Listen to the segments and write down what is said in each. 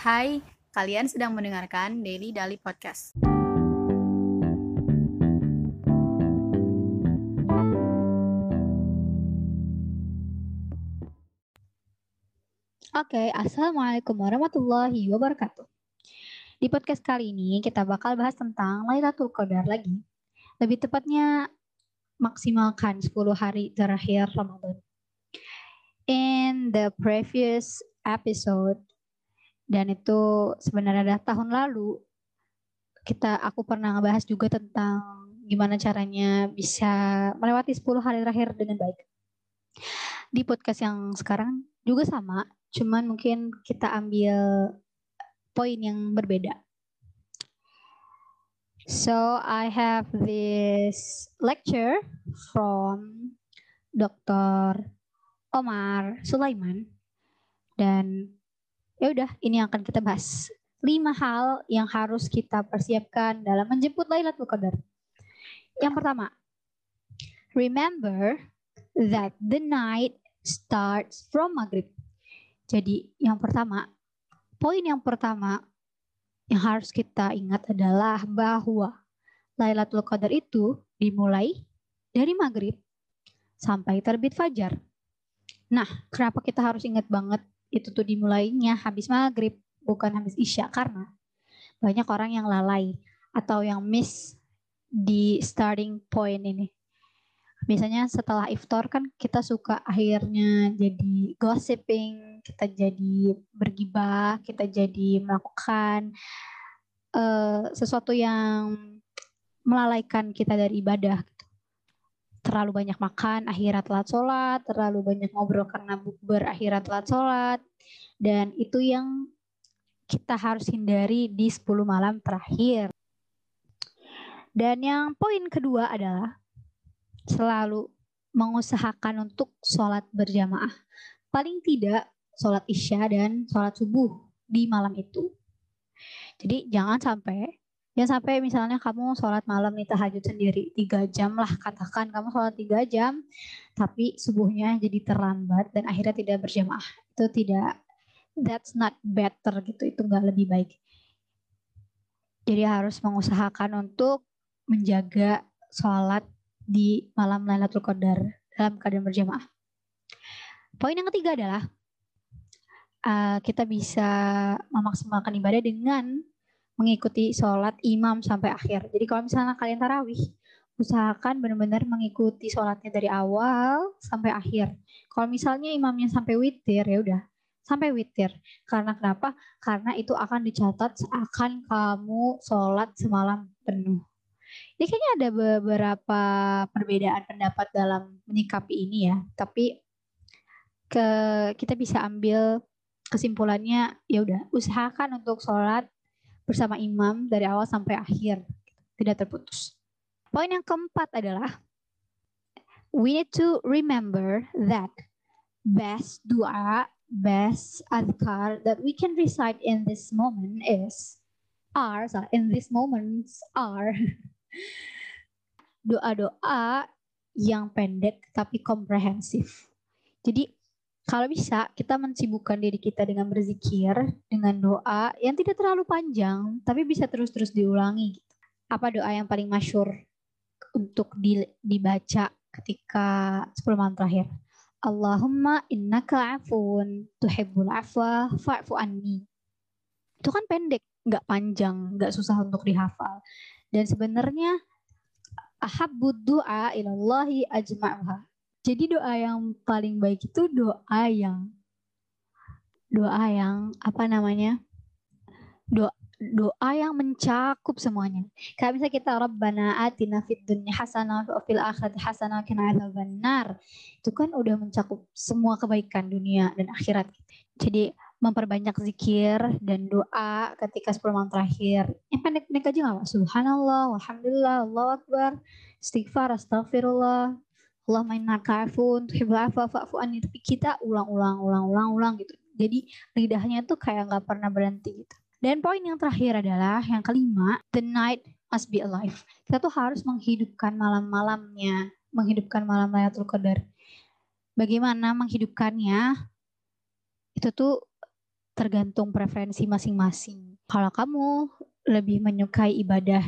Hai, kalian sedang mendengarkan Daily Dali Podcast. Oke, Assalamualaikum warahmatullahi wabarakatuh. Di podcast kali ini kita bakal bahas tentang Lailatul Qadar lagi. Lebih tepatnya maksimalkan 10 hari terakhir Ramadan. In the previous episode, dan itu sebenarnya adalah tahun lalu, kita aku pernah ngebahas juga tentang gimana caranya bisa melewati 10 hari terakhir dengan baik. Di podcast yang sekarang juga sama, cuman mungkin kita ambil poin yang berbeda. So I have this lecture from Dr. Omar Sulaiman dan ya udah ini yang akan kita bahas. Lima hal yang harus kita persiapkan dalam menjemput Lailatul Qadar. Yang pertama, remember that the night starts from maghrib. Jadi yang pertama, poin yang pertama yang harus kita ingat adalah bahwa Lailatul Qadar itu dimulai dari maghrib sampai terbit fajar. Nah, kenapa kita harus ingat banget itu tuh dimulainya habis maghrib, bukan habis isya? Karena banyak orang yang lalai atau yang miss di starting point ini. Biasanya setelah iftar kan kita suka akhirnya jadi gossiping, kita jadi bergibah, kita jadi melakukan uh, sesuatu yang melalaikan kita dari ibadah. Terlalu banyak makan, akhirat telat sholat, terlalu banyak ngobrol karena bukber, akhirat telat sholat. Dan itu yang kita harus hindari di 10 malam terakhir. Dan yang poin kedua adalah selalu mengusahakan untuk sholat berjamaah. Paling tidak sholat isya dan sholat subuh di malam itu. Jadi jangan sampai, ya sampai misalnya kamu sholat malam nih tahajud sendiri tiga jam lah katakan kamu sholat tiga jam, tapi subuhnya jadi terlambat dan akhirnya tidak berjamaah. Itu tidak, that's not better gitu, itu nggak lebih baik. Jadi harus mengusahakan untuk menjaga sholat di malam Lailatul Qadar dalam keadaan berjamaah. Poin yang ketiga adalah uh, kita bisa memaksimalkan ibadah dengan mengikuti sholat imam sampai akhir. Jadi kalau misalnya kalian tarawih, usahakan benar-benar mengikuti sholatnya dari awal sampai akhir. Kalau misalnya imamnya sampai witir, ya udah sampai witir. Karena kenapa? Karena itu akan dicatat seakan kamu sholat semalam penuh. Ini kayaknya ada beberapa perbedaan pendapat dalam menyikapi ini ya. Tapi ke kita bisa ambil kesimpulannya ya udah usahakan untuk sholat bersama imam dari awal sampai akhir tidak terputus. Poin yang keempat adalah we need to remember that best doa, best adhkar that we can recite in this moment is are in this moments are doa-doa yang pendek tapi komprehensif. Jadi kalau bisa kita mensibukkan diri kita dengan berzikir, dengan doa yang tidak terlalu panjang tapi bisa terus-terus diulangi. Gitu. Apa doa yang paling masyur untuk di, dibaca ketika 10 malam terakhir? Allahumma innaka afun tuhibbul afwa fa'fu anni. Itu kan pendek, nggak panjang, nggak susah untuk dihafal. Dan sebenarnya ahabbud du'a ilallahi ajma'uha. Jadi doa yang paling baik itu doa yang doa yang apa namanya? Doa doa yang mencakup semuanya. Kayak misalnya kita Rabbana atina fid dunya hasanah wa fil akhirati hasanah qina adzabannar. Itu kan udah mencakup semua kebaikan dunia dan akhirat. Jadi memperbanyak zikir dan doa ketika 10 malam terakhir. Yang pendek-pendek aja nggak Subhanallah, Alhamdulillah, Allah Akbar, istighfar, astagfirullah, Allah innaka afun, tuhibbul afwa fa'fu anni. Tapi kita ulang-ulang, ulang-ulang, ulang gitu. Jadi lidahnya tuh kayak nggak pernah berhenti gitu. Dan poin yang terakhir adalah yang kelima, the night must be alive. Kita tuh harus menghidupkan malam-malamnya, menghidupkan malam Lailatul Qadar. Bagaimana menghidupkannya? Itu tuh tergantung preferensi masing-masing. Kalau kamu lebih menyukai ibadah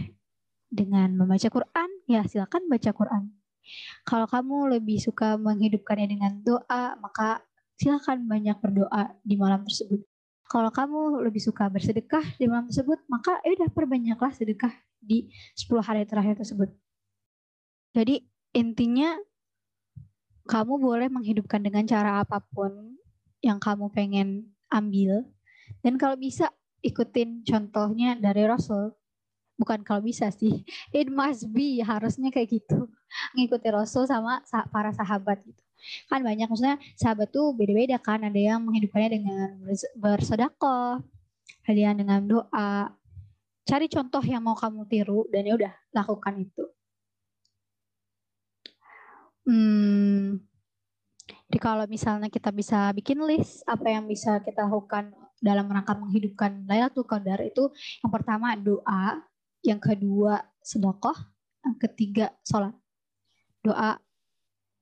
dengan membaca Quran, ya silakan baca Quran. Kalau kamu lebih suka menghidupkannya dengan doa, maka silakan banyak berdoa di malam tersebut. Kalau kamu lebih suka bersedekah di malam tersebut, maka ya udah perbanyaklah sedekah di 10 hari terakhir tersebut. Jadi intinya kamu boleh menghidupkan dengan cara apa pun yang kamu pengen ambil. Dan kalau bisa ikutin contohnya dari Rasul. Bukan kalau bisa sih, it must be harusnya kayak gitu. Ngikuti Rasul sama para sahabat gitu. Kan banyak maksudnya sahabat tuh beda-beda kan. Ada yang menghidupkannya dengan bersedekah, ada yang dengan doa. Cari contoh yang mau kamu tiru dan ya udah lakukan itu. Hmm, jadi kalau misalnya kita bisa bikin list apa yang bisa kita lakukan dalam rangka menghidupkan Lailatul Qadar itu yang pertama doa, yang kedua sedekah, yang ketiga sholat. Doa,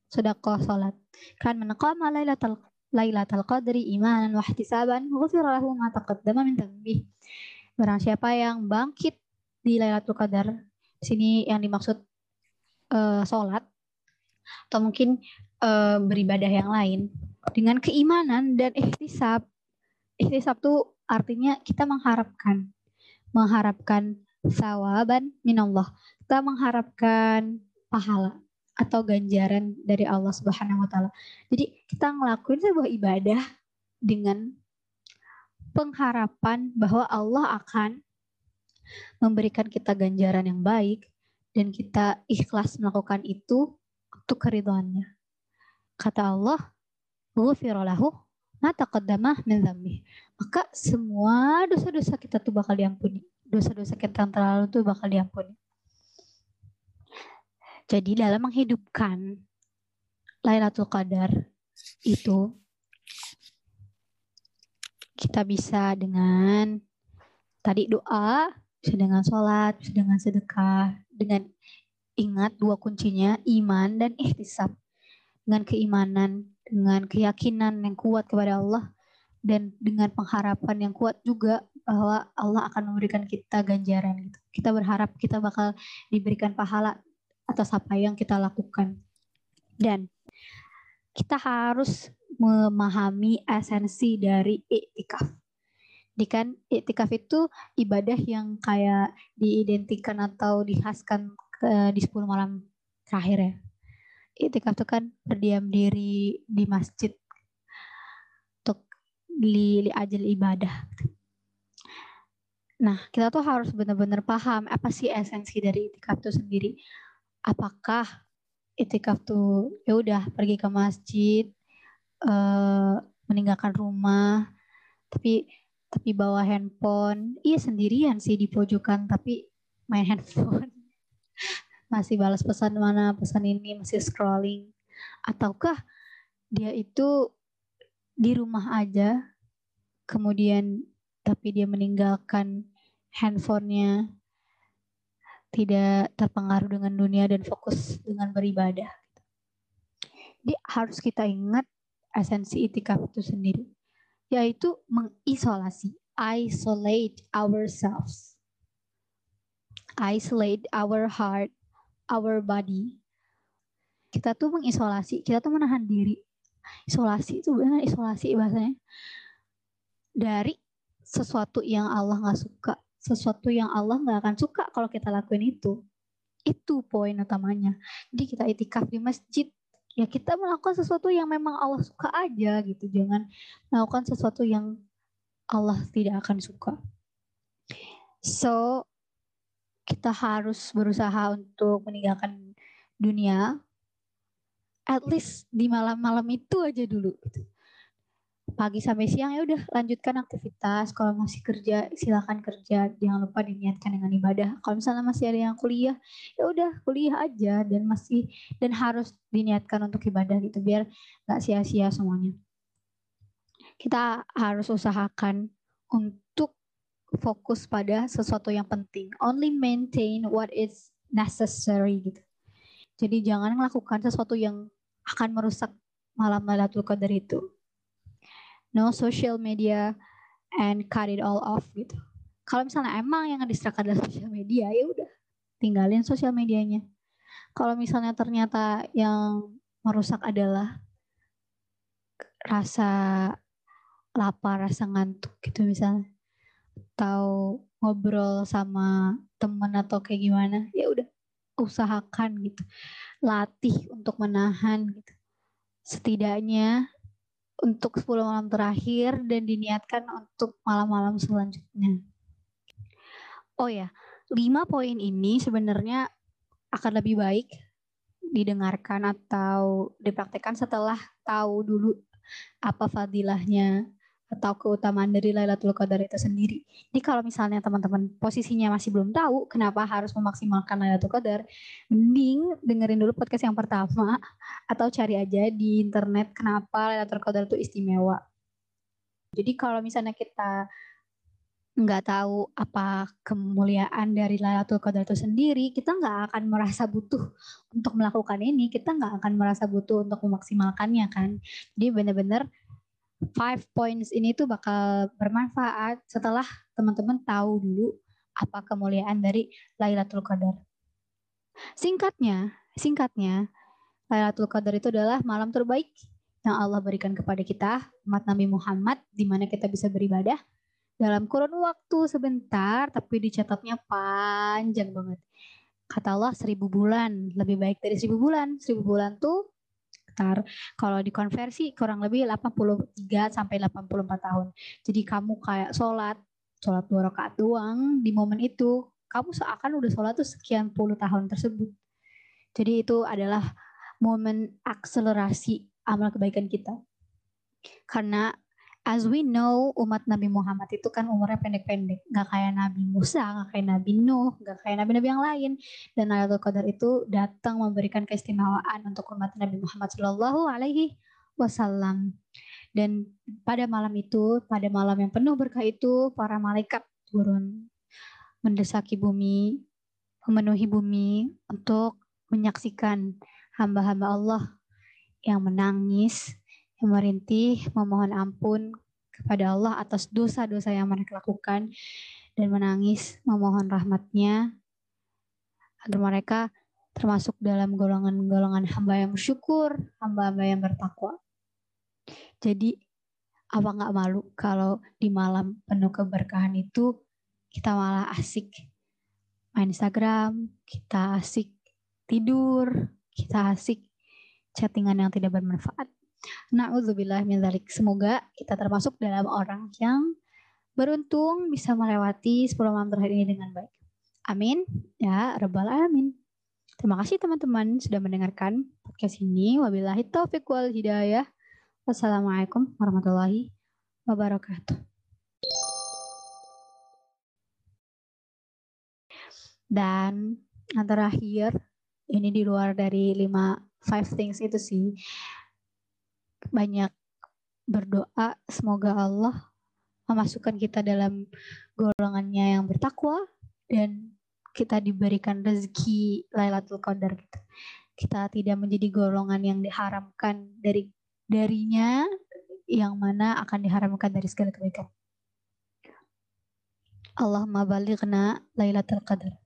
sedekah, sholat. Kan menaqama Lailatul Lailatul Qadri imanan wa ihtisaban ghufira lahu ma taqaddama min dhanbi. Barang siapa yang bangkit di Lailatul Qadar, sini yang dimaksud uh, sholat atau mungkin uh, beribadah yang lain dengan keimanan dan ihtisab Ihtisab tuh artinya kita mengharapkan. Mengharapkan sawaban minallah. Kita mengharapkan pahala atau ganjaran dari Allah Subhanahu wa taala. Jadi kita ngelakuin sebuah ibadah dengan pengharapan bahwa Allah akan memberikan kita ganjaran yang baik dan kita ikhlas melakukan itu untuk keridhaannya. Kata Allah, "Ghufira lahu mata taqaddama min Maka semua dosa-dosa kita tuh bakal diampuni. Dosa-dosa kita yang terlalu tuh bakal diampuni. Jadi dalam menghidupkan Lailatul Qadar itu kita bisa dengan tadi doa, bisa dengan sholat, bisa dengan sedekah, dengan ingat dua kuncinya iman dan ihtisab. Dengan keimanan dengan keyakinan yang kuat kepada Allah dan dengan pengharapan yang kuat juga bahwa Allah akan memberikan kita ganjaran gitu. Kita berharap kita bakal diberikan pahala atas apa yang kita lakukan. Dan kita harus memahami esensi dari iktikaf. Di kan iktikaf itu ibadah yang kayak diidentikan atau dihaskan ke, di 10 malam terakhir ya itikaf itu kan berdiam diri di masjid untuk li, li ajal ibadah. Nah, kita tuh harus benar-benar paham apa sih esensi dari itikaf itu sendiri. Apakah itikaf tuh ya udah pergi ke masjid, uh, meninggalkan rumah, tapi tapi bawa handphone, iya sendirian sih di pojokan tapi main handphone. Masih balas pesan mana, pesan ini, masih scrolling. Ataukah dia itu di rumah aja, kemudian tapi dia meninggalkan handphonenya, tidak terpengaruh dengan dunia dan fokus dengan beribadah. Jadi harus kita ingat esensi itikaf itu sendiri, yaitu mengisolasi, isolate ourselves, isolate our heart our body, kita tuh mengisolasi, kita tuh menahan diri. Isolasi itu benar isolasi bahasanya. Dari sesuatu yang Allah nggak suka, sesuatu yang Allah nggak akan suka kalau kita lakuin itu. Itu poin utamanya. Jadi kita itikaf di masjid, ya kita melakukan sesuatu yang memang Allah suka aja gitu. Jangan melakukan sesuatu yang Allah tidak akan suka. So, kita harus berusaha untuk meninggalkan dunia at least di malam-malam itu aja dulu pagi sampai siang ya udah lanjutkan aktivitas kalau masih kerja silakan kerja jangan lupa diniatkan dengan ibadah kalau misalnya masih ada yang kuliah ya udah kuliah aja dan masih dan harus diniatkan untuk ibadah gitu biar nggak sia-sia semuanya kita harus usahakan untuk fokus pada sesuatu yang penting. Only maintain what is necessary gitu. Jadi jangan melakukan sesuatu yang akan merusak malam Lailatul Qadar itu. No social media and cut it all off gitu. Kalau misalnya emang yang ngedistract adalah sosial media, ya udah tinggalin sosial medianya. Kalau misalnya ternyata yang merusak adalah rasa lapar, rasa ngantuk gitu misalnya, atau ngobrol sama temen atau kayak gimana, ya udah usahakan gitu, latih untuk menahan gitu. Setidaknya untuk 10 malam terakhir dan diniatkan untuk malam-malam selanjutnya. Oh ya, lima poin ini sebenarnya akan lebih baik didengarkan atau dipraktekkan setelah tahu dulu apa fadilahnya atau keutamaan dari Lailatul Qadar itu sendiri. Jadi kalau misalnya teman-teman posisinya masih belum tahu kenapa harus memaksimalkan Lailatul Qadar, mending dengerin dulu podcast yang pertama atau cari aja di internet kenapa Lailatul Qadar itu istimewa. Jadi kalau misalnya kita nggak tahu apa kemuliaan dari Lailatul Qadar itu sendiri, kita nggak akan merasa butuh untuk melakukan ini, kita nggak akan merasa butuh untuk memaksimalkannya kan. Jadi benar-benar five points ini tuh bakal bermanfaat setelah teman-teman tahu dulu apa kemuliaan dari Lailatul Qadar. Singkatnya, singkatnya, Lailatul Qadar itu adalah malam terbaik yang Allah berikan kepada kita, umat Nabi Muhammad, di mana kita bisa beribadah dalam kurun waktu sebentar, tapi dicatatnya panjang banget. Kata Allah seribu bulan, lebih baik dari seribu bulan. Seribu bulan tuh sekitar kalau dikonversi kurang lebih 83 sampai 84 tahun. Jadi kamu kayak sholat, sholat dua rakaat doang di momen itu, kamu seakan udah sholat tuh sekian puluh tahun tersebut. Jadi itu adalah momen akselerasi amal kebaikan kita. Karena as we know umat Nabi Muhammad itu kan umurnya pendek-pendek. Nggak kayak Nabi Musa nggak kayak Nabi Nuh nggak kayak Nabi-Nabi yang lain. Dan Lailatul Qadar itu datang memberikan keistimewaan untuk umat Nabi Muhammad Shallallahu Alaihi Wasallam. Dan pada malam itu pada malam yang penuh berkah itu para malaikat turun mendesaki bumi memenuhi bumi untuk menyaksikan hamba-hamba Allah yang menangis yang merintih memohon ampun kepada Allah atas dosa-dosa yang mereka lakukan dan menangis memohon rahmatnya agar mereka termasuk dalam golongan-golongan hamba yang bersyukur, hamba-hamba yang bertakwa. Jadi apa nggak malu kalau di malam penuh keberkahan itu kita malah asik main Instagram, kita asik tidur, kita asik chattingan yang tidak bermanfaat. Na'udzubillah min dzalik. Semoga kita termasuk dalam orang yang beruntung bisa melewati 10 malam terakhir ini dengan baik. Amin. Ya, Rabbal Alamin. Terima kasih teman-teman sudah mendengarkan podcast ini. Wabillahi taufiq wal hidayah. Wassalamualaikum warahmatullahi wabarakatuh. Dan yang terakhir, ini di luar dari lima five things itu sih banyak berdoa semoga Allah memasukkan kita dalam golongannya yang bertakwa dan kita diberikan rezeki Lailatul Qadar gitu. Kita tidak menjadi golongan yang diharamkan dari darinya yang mana akan diharamkan dari segala kebaikan. Allahumma balighna Lailatul Qadar.